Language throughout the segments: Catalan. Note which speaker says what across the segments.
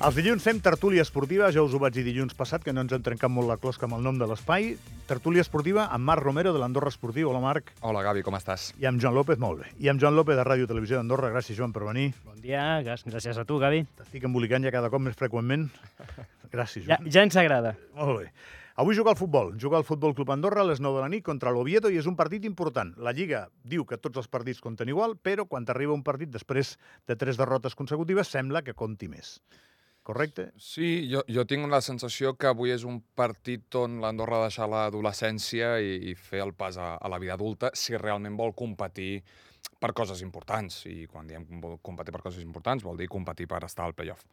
Speaker 1: Els dilluns fem tertúlia esportiva, ja us ho vaig dir dilluns passat, que no ens hem trencat molt la closca amb el nom de l'espai. Tertúlia esportiva amb Marc Romero, de l'Andorra Esportiu. Hola, Marc.
Speaker 2: Hola, Gavi, com estàs?
Speaker 1: I amb Joan López, molt bé. I amb Joan López, de Ràdio Televisió d'Andorra. Gràcies, Joan, per venir.
Speaker 3: Bon dia, gràcies a tu, Gavi.
Speaker 1: T'estic embolicant ja cada cop més freqüentment. Gràcies,
Speaker 3: Ja,
Speaker 1: Joan.
Speaker 3: ja ens agrada.
Speaker 1: Molt bé. Avui juga al futbol. Juga al Futbol Club Andorra a les 9 de la nit contra l'Oviedo i és un partit important. La Lliga diu que tots els partits compten igual, però quan arriba un partit després de tres derrotes consecutives sembla que compti més. Correcte?
Speaker 2: Sí, jo, jo tinc la sensació que avui és un partit on l'Andorra ha de deixar l'adolescència i, i fer el pas a, a la vida adulta si realment vol competir per coses importants. I quan diem competir per coses importants vol dir competir per estar al playoff.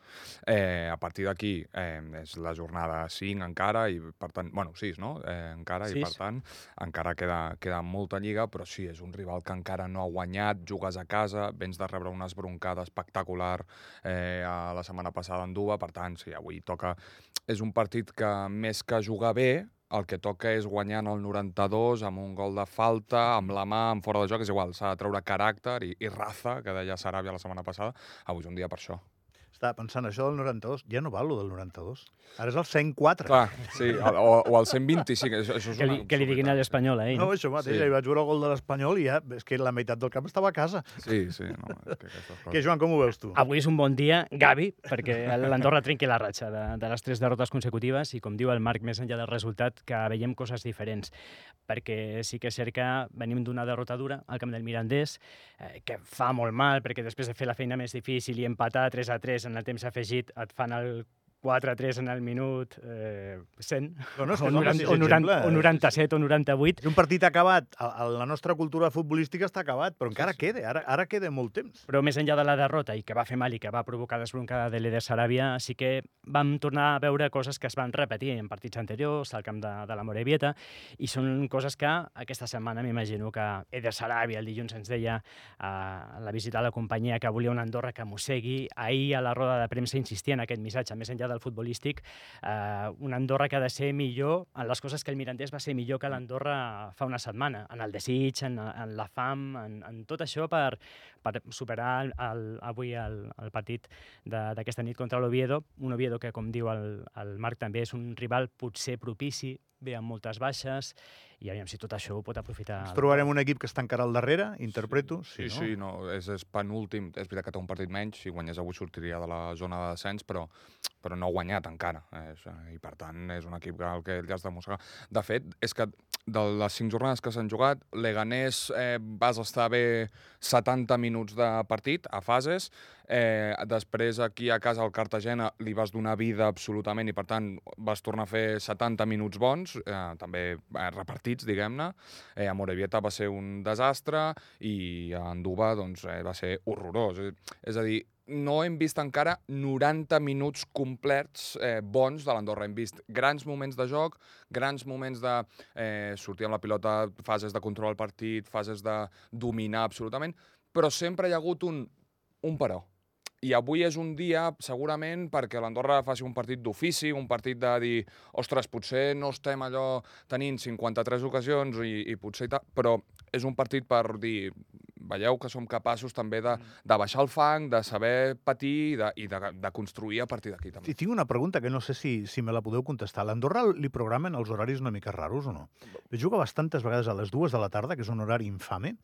Speaker 2: Eh, a partir d'aquí eh, és la jornada 5 encara i per tant, bueno, 6, no? Eh, encara, i per tant encara queda, queda molta lliga, però sí, és un rival que encara no ha guanyat, jugues a casa, vens de rebre una esbroncada espectacular eh, a la setmana passada en Duba, per tant, sí, avui toca... És un partit que, més que jugar bé, el que toca és guanyar en el 92 amb un gol de falta, amb la mà, en fora de joc, és igual, s'ha de treure caràcter i, i raza, que deia Saràbia la setmana passada. Avui és un dia per això.
Speaker 1: Estava pensant, això del 92, ja no val, lo del 92. Ara és el 104.
Speaker 2: Clar, sí, o, o el 125, això, això és
Speaker 3: Que li,
Speaker 2: una
Speaker 3: que li diguin a l'Espanyol, eh?
Speaker 1: No, això mateix,
Speaker 2: Sí.
Speaker 1: sí. vaig veure el gol de l'Espanyol i ja, és que la meitat del camp estava a casa.
Speaker 2: Sí, sí, no, és que.
Speaker 1: Que, Joan, com ho veus tu?
Speaker 3: Avui és un bon dia, Gavi, perquè l'Andorra trenqui la ratxa de, de les tres derrotes consecutives i, com diu el Marc, més enllà del resultat, que veiem coses diferents. Perquè sí que és cert que venim d'una derrota dura al camp del Mirandés, eh, que fa molt mal, perquè després de fer la feina més difícil i empatar 3 a 3 en el temps afegit, et fan el 4 a 3 en el minut eh, 100,
Speaker 1: Bueno, és que
Speaker 3: o,
Speaker 1: no,
Speaker 3: 90,
Speaker 1: és
Speaker 3: o, 90,
Speaker 1: exemple,
Speaker 3: o 97 o 98,
Speaker 1: És un partit acabat. A- La nostra cultura futbolística està acabat, però encara
Speaker 2: sí.
Speaker 1: queda, ara, ara queda molt temps.
Speaker 3: Però més enllà de la derrota i que va fer mal i que va provocar l'esbroncada de l'Eder Saràbia, sí que vam tornar a veure coses que es van repetir en partits anteriors, al camp de, de la Morevieta, i són coses que aquesta setmana m'imagino que Eder Saràbia el dilluns ens deia a la visita a la companyia que volia una Andorra que mossegui. Ahir a la roda de premsa insistia en aquest missatge, més enllà del futbolístic, eh, una Andorra que ha de ser millor en les coses que el Mirandés va ser millor que l'Andorra fa una setmana, en el desig, en, en la fam, en, en tot això per, per superar el, el, avui el, el partit d'aquesta nit contra l'Oviedo, un Oviedo que, com diu el, el Marc, també és un rival potser propici, ve amb moltes baixes, i aviam si tot això ho pot aprofitar.
Speaker 1: Ens trobarem un equip que està encara al darrere, interpreto.
Speaker 2: Sí, sí, no? és, és penúltim. És veritat que té un partit menys. Si guanyés avui sortiria de la zona de descens, però, però no ha guanyat encara. És, eh, I per tant, és un equip que el que li has de mossegar. De fet, és que de les cinc jornades que s'han jugat, Leganés eh, vas estar bé 70 minuts de partit, a fases. Eh, després, aquí a casa, al Cartagena, li vas donar vida absolutament i, per tant, vas tornar a fer 70 minuts bons, eh, també eh, repartits, diguem-ne. Eh, a Morevieta va ser un desastre i a Anduba doncs, eh, va ser horrorós. És, a dir, no hem vist encara 90 minuts complets eh, bons de l'Andorra. Hem vist grans moments de joc, grans moments de eh, sortir amb la pilota, fases de control al partit, fases de dominar absolutament, però sempre hi ha hagut un, un però. I avui és un dia, segurament, perquè l'Andorra faci un partit d'ofici, un partit de dir, ostres, potser no estem allò tenint 53 ocasions i, i potser... i tal", Però és un partit per dir, veieu que som capaços també de, de baixar el fang, de saber patir i de, i de, de construir a partir d'aquí també.
Speaker 1: I tinc una pregunta que no sé si, si me la podeu contestar. A l'Andorra li programen els horaris una mica raros o no? Juga bastantes vegades a les dues de la tarda, que és un horari infame,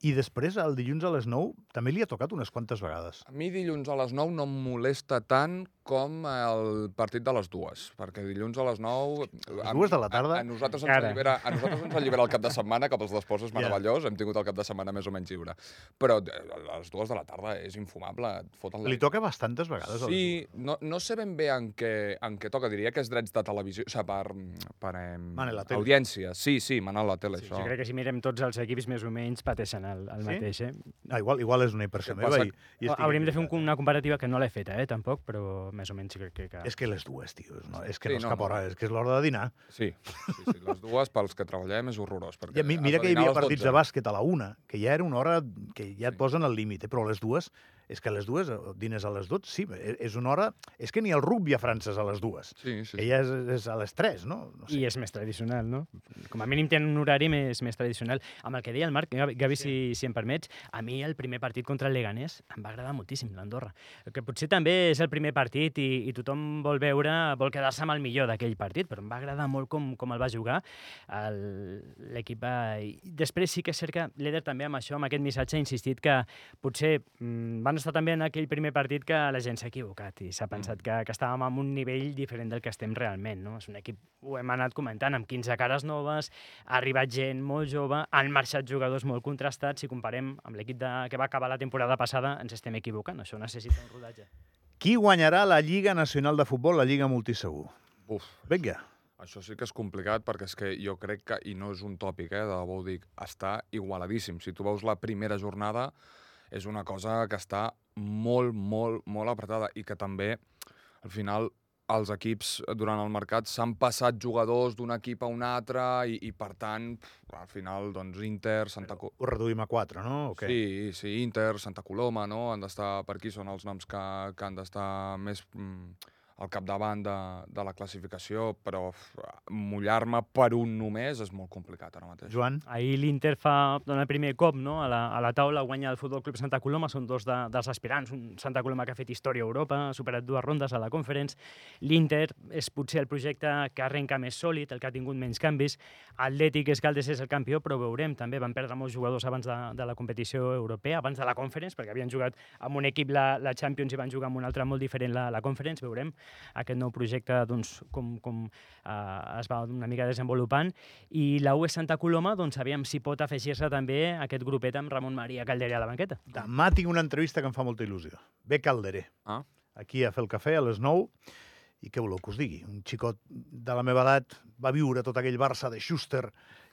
Speaker 1: i després el dilluns a les 9 també li ha tocat unes quantes vegades.
Speaker 2: A mi dilluns a les 9 no em molesta tant com el partit de les dues, perquè dilluns a les 9... a
Speaker 1: dues de la tarda?
Speaker 2: A, a, nosaltres ens allibera, a nosaltres ens allibera el cap de setmana, que pels d'esports és
Speaker 1: Ja.
Speaker 2: meravellós, hem tingut el cap de setmana més o menys lliure. Però eh, a les dues de la tarda és infumable, et foten la...
Speaker 1: Li toca bastantes vegades.
Speaker 2: Sí, no, no sé ben bé en què, en què toca, diria que és drets de televisió, o sigui, per, per eh,
Speaker 1: tele.
Speaker 2: audiència. Sí, sí, mana la tele,
Speaker 3: Sí,
Speaker 2: això.
Speaker 3: jo crec que si mirem tots els equips més o menys pateixen el, el
Speaker 1: Sí?
Speaker 3: mateix, eh?
Speaker 1: Ah, igual, igual és una impressió meva.
Speaker 2: passa?
Speaker 1: I, i estic
Speaker 3: Hauríem de fer un, una comparativa que no l'he feta, eh, tampoc, però més o menys crec que... que...
Speaker 1: És que les dues, tio, no, és que
Speaker 2: Sí,
Speaker 1: no és
Speaker 2: no,
Speaker 1: cap
Speaker 2: no.
Speaker 1: hora, és que és l'hora de dinar.
Speaker 2: Sí, sí, sí, les dues pels que treballem és horrorós. Perquè
Speaker 1: I a mi,
Speaker 2: has
Speaker 1: mira que hi havia partits
Speaker 2: 12.
Speaker 1: de bàsquet a la una, que ja era una hora que ja et
Speaker 2: Sí.
Speaker 1: posen al límit, eh? però a les dues és que a les dues, eh, dines a les 12, sí, e- és una hora... És que ni el rugby a França és a les dues.
Speaker 2: Sí, sí.
Speaker 1: Ja és, és a les 3, no? no
Speaker 3: I és més tradicional, no? Com a mínim tenen un horari més, més tradicional. Amb el que deia el Marc, Gavi, Gavi si, si em permets, a mi el primer partit contra el Leganés em va agradar moltíssim, l'Andorra. Que potser també és el primer partit i, i tothom vol veure, vol quedar-se amb el millor d'aquell partit, però em va agradar molt com, com el va jugar el- l'equip. va- i Després sí que és cert que l'Eder també amb això, amb aquest missatge, ha insistit que potser mm, van estar també en aquell primer partit que la gent s'ha equivocat i s'ha pensat que, que estàvem en un nivell diferent del que estem realment. No? És un equip, ho hem anat comentant, amb 15 cares noves, ha arribat gent molt jove, han marxat jugadors molt contrastats, si comparem amb l'equip de- que va acabar la temporada passada, ens estem equivocant. Això necessita un rodatge.
Speaker 1: Qui guanyarà la Lliga Nacional de Futbol, la Lliga Multisegur?
Speaker 2: Uf,
Speaker 1: Vinga.
Speaker 2: això sí que és complicat perquè és que jo crec que, i no és un tòpic, eh, de debò ho dic, està igualadíssim. Si tu veus la primera jornada, és una cosa que està molt, molt, molt apretada i que també, al final, els equips durant el mercat s'han passat jugadors d'un equip a un altre i, i per tant, pf, al final, doncs, Inter, Santa Co...
Speaker 1: Ho reduïm a 4, no? O què?
Speaker 2: Sí, sí, Inter, Santa Coloma, no? Han d'estar per aquí, són els noms que, que han d'estar més mm, al capdavant de, de la classificació, però mullar-me per un només és molt complicat ara mateix.
Speaker 1: Joan?
Speaker 3: Ahir l'Inter fa dona el primer cop no? a, la, a la taula, guanya el Futbol Club Santa Coloma, són dos de, dels aspirants, un Santa Coloma que ha fet història a Europa, ha superat dues rondes a la Conference, l'Inter és potser el projecte que arrenca més sòlid, el que ha tingut menys canvis, Atlètic Escaldes és el campió, però veurem, també van perdre molts jugadors abans de, de la competició europea, abans de la Conference, perquè havien jugat amb un equip la, la Champions i van jugar amb un altre molt diferent la, la Conference, veurem aquest nou projecte doncs, com, com eh, es va una mica desenvolupant i la UE Santa Coloma, doncs aviam si pot afegir-se també aquest grupet amb Ramon Maria Calderé a la banqueta.
Speaker 1: Demà tinc una entrevista que em fa molta il·lusió. Ve Calderé,
Speaker 2: Ah,
Speaker 1: aquí a fer el cafè a les 9, i què voleu que us digui? Un xicot de la meva edat va viure tot aquell Barça de Schuster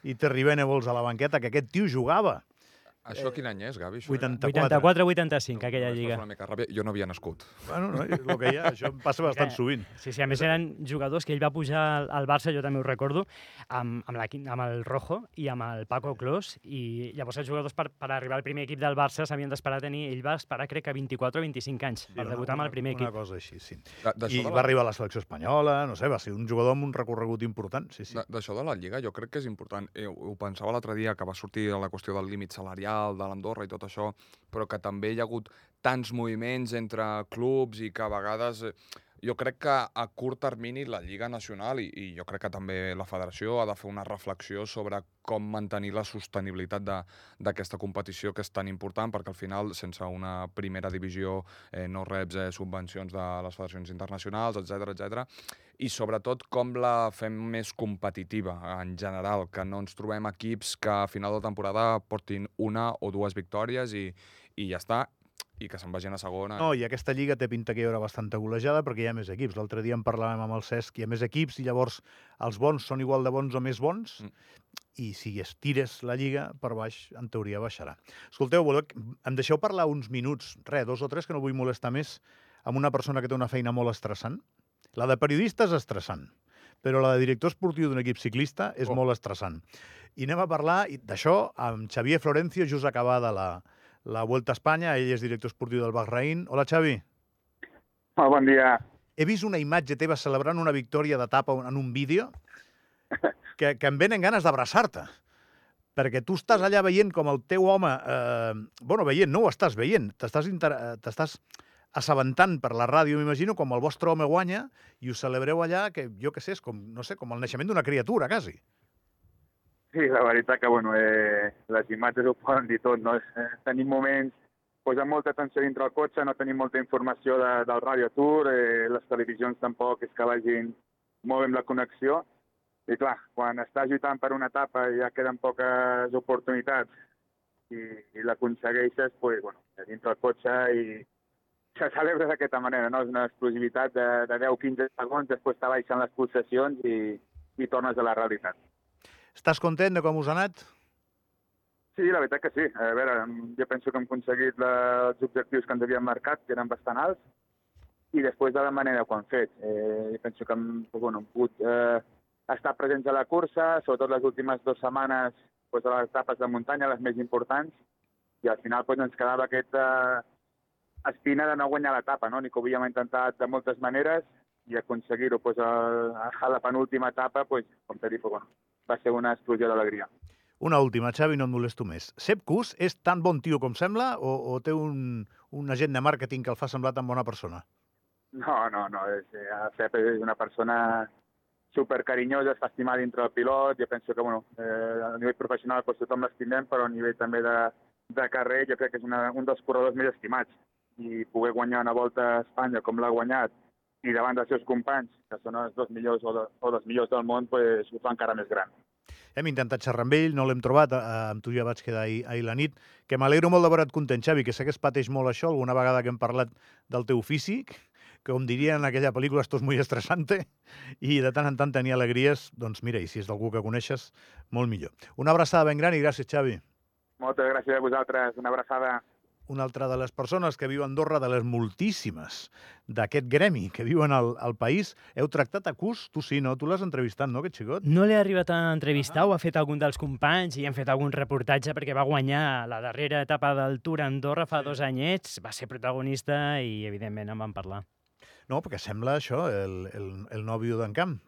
Speaker 1: i Terry Venables a la banqueta, que aquest tio jugava.
Speaker 2: Això quin any és, Gavi? Això
Speaker 1: 84.
Speaker 3: 84-85, aquella lliga.
Speaker 2: Una mica ràbia. Jo no havia nascut.
Speaker 1: Bueno, no, és el que hi ha, això em passa bastant sovint.
Speaker 3: Sí, sí, a més eren jugadors que ell va pujar al- Barça, jo també ho recordo, amb, amb, la, amb el Rojo i amb el Paco Clos, i llavors els jugadors per, per arribar al primer equip del Barça s'havien d'esperar a tenir, ell va esperar crec que 24 o 25 anys per
Speaker 1: una-
Speaker 3: debutar amb el primer
Speaker 1: una,
Speaker 3: equip.
Speaker 1: Una cosa així, sí.
Speaker 2: De-
Speaker 1: I
Speaker 2: de
Speaker 1: va arribar a la selecció espanyola, no sé, va ser un jugador amb un recorregut important, sí, sí.
Speaker 2: De- D'això de la Lliga jo crec que és important. Eh, ho pensava l'altre dia que va sortir la qüestió del límit salarial de l'Andorra i tot això, però que també hi ha hagut tants moviments entre clubs i que a vegades... Jo crec que a curt termini la Lliga Nacional i, i jo crec que també la Federació ha de fer una reflexió sobre com mantenir la sostenibilitat d'aquesta competició que és tan important perquè al final sense una primera divisió eh, no reps eh, subvencions de les federacions internacionals, etc etc i sobretot com la fem més competitiva en general, que no ens trobem equips que a final de temporada portin una o dues victòries i, i ja està, i que se'n vagin a segona.
Speaker 1: No, i aquesta lliga té pinta que hi haurà bastanta golejada perquè hi ha més equips. L'altre dia en parlàvem amb el Cesc, hi ha més equips i llavors els bons són igual de bons o més bons
Speaker 2: Mm.
Speaker 1: i si estires la lliga per baix, en teoria baixarà. Escolteu, voleu, em deixeu parlar uns minuts, res, dos o tres, que no vull molestar més, amb una persona que té una feina molt estressant? La de periodista és estressant, però la de director esportiu d'un equip ciclista és
Speaker 2: Oh.
Speaker 1: molt estressant. I anem a parlar d'això amb Xavier Florencio, just acabada la, la Vuelta a Espanya. Ell és director esportiu del Bahrein. Hola, Xavi.
Speaker 4: Molt bon dia.
Speaker 1: He vist una imatge teva celebrant una victòria d'etapa en un vídeo que, que em venen ganes d'abraçar-te. Perquè tu estàs allà veient com el teu home... Eh, bueno, veient, no ho estàs veient. T'estàs inter... eh, assabentant per la ràdio, m'imagino, com el vostre home guanya i us celebreu allà, que jo que sé, és com, no sé, com el naixement d'una criatura, quasi.
Speaker 4: Sí, la veritat que, bueno, eh, les imatges ho poden dir tot, no? Eh, tenim moments, posar molta atenció dintre el cotxe, no tenim molta informació de, del Radio Tour, eh, les televisions tampoc és que vagin molt amb la connexió. I clar, quan estàs lluitant per una etapa i ja queden poques oportunitats i, i l'aconsegueixes, pues, bueno, dintre el cotxe i se celebra d'aquesta manera, no? És una explosivitat de, de 10-15 segons, després te baixen les pulsacions i, i tornes a la realitat.
Speaker 1: Estàs content de com us ha anat?
Speaker 4: Sí, la veritat que sí. A veure, jo penso que hem aconseguit la, els objectius que ens havíem marcat, que eren bastant alts, i després de la manera que ho han fet. Eh, jo penso que hem, bueno, hem pogut eh, estar presents a la cursa, sobretot les últimes dues setmanes doncs, a les etapes de muntanya, les més importants, i al final doncs, ens quedava aquest, eh, espina de no guanyar l'etapa, no? Ni que ho havíem intentat de moltes maneres i aconseguir-ho pues, a, a la penúltima etapa, pues, com t'he dit, pues, bueno, va ser una explosió d'alegria.
Speaker 1: Una última, Xavi, no et molesto més. Sepp Kuss és tan bon tio com sembla o, o té un, un agent de màrqueting que el fa semblar tan bona persona?
Speaker 4: No, no, no. És, eh, Sepp és una persona super carinyosa, es fa estimar dintre del pilot. Jo penso que, bueno, eh, a nivell professional pues, tothom l'estimem, però a nivell també de, de carrer jo crec que és una, un dels corredors més estimats. I poder guanyar una volta a Espanya com l'ha guanyat i davant dels seus companys, que són els dos millors o, de, o dels millors del món, pues, ho fa encara més gran.
Speaker 1: Hem intentat xerrar amb ell, no l'hem trobat, eh, amb tu ja vaig quedar ahir, ahir la nit, que m'alegro molt de veure't content, Xavi, que sé que es pateix molt això, alguna vegada que hem parlat del teu físic, que com diria en aquella pel·lícula, esto es muy estresante, i de tant en tant tenia alegries, doncs mira, i si és d'algú que coneixes, molt millor. Una abraçada ben gran i gràcies, Xavi.
Speaker 4: Moltes gràcies a vosaltres. Una abraçada.
Speaker 1: Una altra de les persones que viu a Andorra, de les moltíssimes d'aquest gremi que viuen al, al país, heu tractat a cus? Tu sí, no? Tu l'has entrevistat, no, aquest xicot?
Speaker 3: No l'he arribat a entrevistar, ho ha fet algun dels companys i hem fet algun reportatge perquè va guanyar la darrera etapa del Tour a Andorra fa dos anyets, va ser protagonista i, evidentment, en vam parlar.
Speaker 1: No, perquè sembla això, el, el, el nòvio d'en Camp.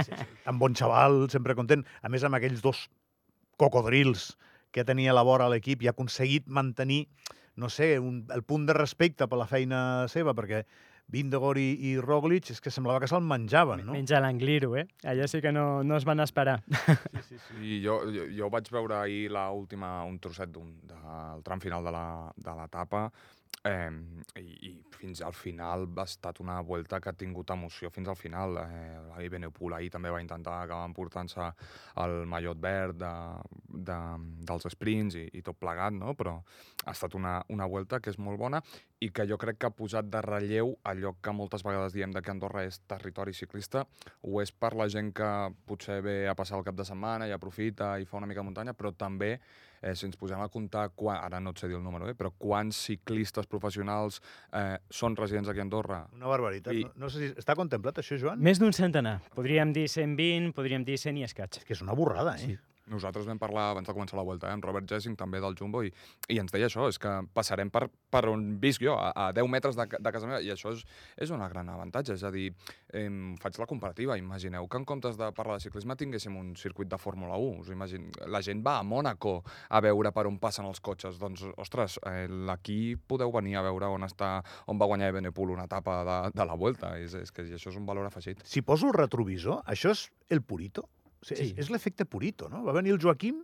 Speaker 1: Sí, sí. Tan bon xaval, sempre content. A més, amb aquells dos cocodrils que tenia a la vora a l'equip i ha aconseguit mantenir, no sé, un, el punt de respecte per la feina seva, perquè Vindegor i, i Roglic és que semblava que se'l menjaven, no?
Speaker 3: Menja l'Angliru, eh? Allà sí que no, no es van esperar.
Speaker 1: Sí, sí, sí.
Speaker 2: I jo, jo, jo vaig veure ahir la última, un trosset d'un, del tram final de la- de l'etapa eh, i, i fins al final ha estat una volta que ha tingut emoció fins al final. Eh, L'Ali Benepul ahir també va intentar acabar emportant-se el mallot verd de, de, dels sprints i, i tot plegat, no? però ha estat una, una volta que és molt bona i que jo crec que ha posat de relleu allò que moltes vegades diem de que Andorra és territori ciclista, ho és per la gent que potser ve a passar el cap de setmana i aprofita i fa una mica de muntanya, però també eh, si ens posem a comptar, quan, ara no et sé dir el número, eh, però quants ciclistes professionals eh, són residents aquí a Andorra?
Speaker 1: Una barbaritat.
Speaker 2: I-
Speaker 1: No, no sé si està contemplat això, Joan?
Speaker 3: Més d'un centenar. Podríem dir 120, podríem dir 100 i escaig.
Speaker 1: És que és una borrada, eh?
Speaker 3: Sí.
Speaker 2: Nosaltres vam parlar abans de començar la volta, eh, amb Robert Jessing, també del Jumbo, i, i ens deia això, és que passarem per, per on visc jo, a, a 10 metres de, de casa meva, i això és, és un gran avantatge. És a dir, eh, faig la comparativa, imagineu que en comptes de parlar de ciclisme tinguéssim un circuit de Fórmula 1. Us imagin... La gent va a Mònaco a veure per on passen els cotxes. Doncs, ostres, eh, aquí podeu venir a veure on està on va guanyar Ebenepul una etapa de, de la Volta. És, és que això és un valor afegit.
Speaker 1: Si poso el retrovisor, això és el Purito? O sigui,
Speaker 3: Sí.
Speaker 1: És, és l'efecte Purito, no? Va venir el Joaquim,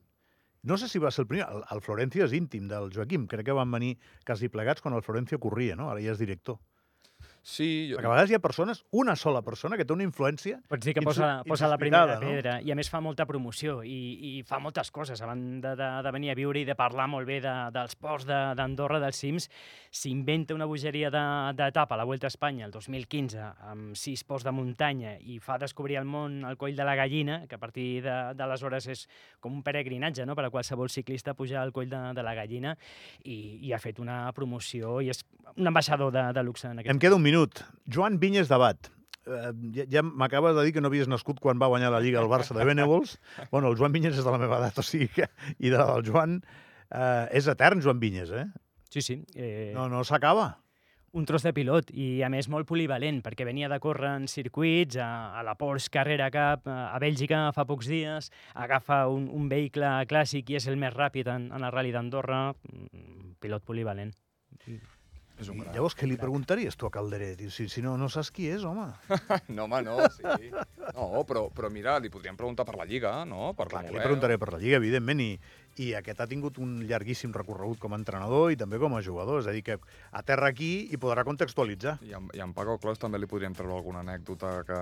Speaker 1: no sé si va ser el primer, el, el Florencio és íntim del Joaquim, crec que van venir quasi plegats quan el Florencio corria, no? Ara ja és director.
Speaker 2: Sí, jo,
Speaker 1: Perquè a vegades hi ha persones, una sola persona, que té una influència...
Speaker 3: Pots dir que posa, posa la primera
Speaker 1: no?
Speaker 3: pedra i a més fa molta promoció i, i fa moltes coses a banda de, de venir a viure i de parlar molt bé de, dels ports de- d'Andorra, dels cims s'inventa una bogeria de- d'etapa a la Vuelta a Espanya el 2015 amb sis ports de muntanya i fa descobrir al món el coll de la gallina que a partir de- d'aleshores és com un peregrinatge no? per a qualsevol ciclista pujar al coll de, de la gallina i, i ha fet una promoció i és un ambaixador de, de luxe en aquest
Speaker 1: Em queda un minut. Joan Vinyes Debat. Eh, ja ja m'acabes de dir que no havies nascut quan va guanyar la Lliga al Barça de Benevols. bueno, el Joan Vinyes és de la meva edat, o sigui que... I de la del Joan... Eh, és etern, Joan Vinyes, eh?
Speaker 3: Sí, sí. Eh,
Speaker 1: No, no s'acaba.
Speaker 3: un tros de pilot i a més molt polivalent perquè venia de córrer en circuits a, a la Porsche Carrera Cup a a Bèlgica fa pocs dies agafa un, un vehicle clàssic i és el més ràpid en, en el Rally d'Andorra mm, pilot polivalent
Speaker 2: és un
Speaker 1: I llavors, què li preguntaries tu a Calderé? Si, si no, no saps qui és, home.
Speaker 2: No, home, no, sí. No, però, però mira, li podríem preguntar per la Lliga, no? Per
Speaker 1: Clar, que li preguntaré per la Lliga, evidentment, i, i aquest ha tingut un llarguíssim recorregut com a entrenador i també com a jugador, és a dir, que aterra aquí i podrà contextualitzar.
Speaker 2: I en, I en Paco Clos també li podríem treure alguna anècdota que...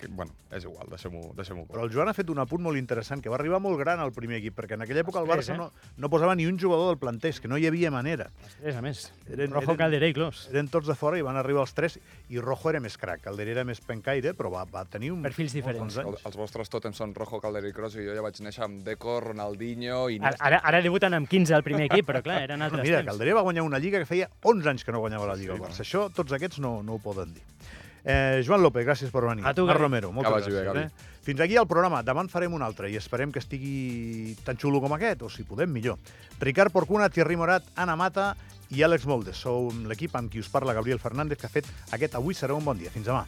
Speaker 2: que bueno, és igual, deixem-ho deixem
Speaker 1: Però el Joan ha fet un apunt molt interessant, que va arribar molt gran al primer equip, perquè en aquella època el
Speaker 3: Després,
Speaker 1: Barça
Speaker 3: eh?
Speaker 1: no, no posava ni un jugador del planter, que no hi havia manera.
Speaker 3: és a més
Speaker 1: Eren-
Speaker 3: Rojo
Speaker 1: eren-
Speaker 3: Calderé i Clos
Speaker 1: Eren tots de fora i van arribar els tres, i Rojo era més crac, Calderé era més pencaire, però va, va tenir un...
Speaker 3: Perfils diferents.
Speaker 2: El,
Speaker 1: anys.
Speaker 2: els vostres tòtems són Rojo, Calder i Kroos i jo ja vaig néixer amb Deco, Ronaldinho i...
Speaker 3: ara, ara, ara debuten amb 15 al primer equip però clar, eren
Speaker 1: No,
Speaker 3: altres
Speaker 1: mira,
Speaker 3: temps
Speaker 1: Calderé va guanyar una lliga que feia 11 anys que no guanyava la lliga
Speaker 2: Sí.
Speaker 1: Barça. Això tots aquests no, no ho poden dir. Eh, Joan López, gràcies per venir.
Speaker 3: A tu, Gavi.
Speaker 1: Romero, moltes
Speaker 2: bé,
Speaker 1: gràcies.
Speaker 2: Gavi.
Speaker 1: eh? Fins aquí el programa. Demà en farem un altre i esperem que estigui tan xulo com aquest, o si podem, millor. Ricard Porcuna, Thierry Morat, Anna Mata i Àlex Moldes. Sou l'equip amb qui us parla Gabriel Fernández, que ha fet aquest Avui serà un bon dia. Fins demà.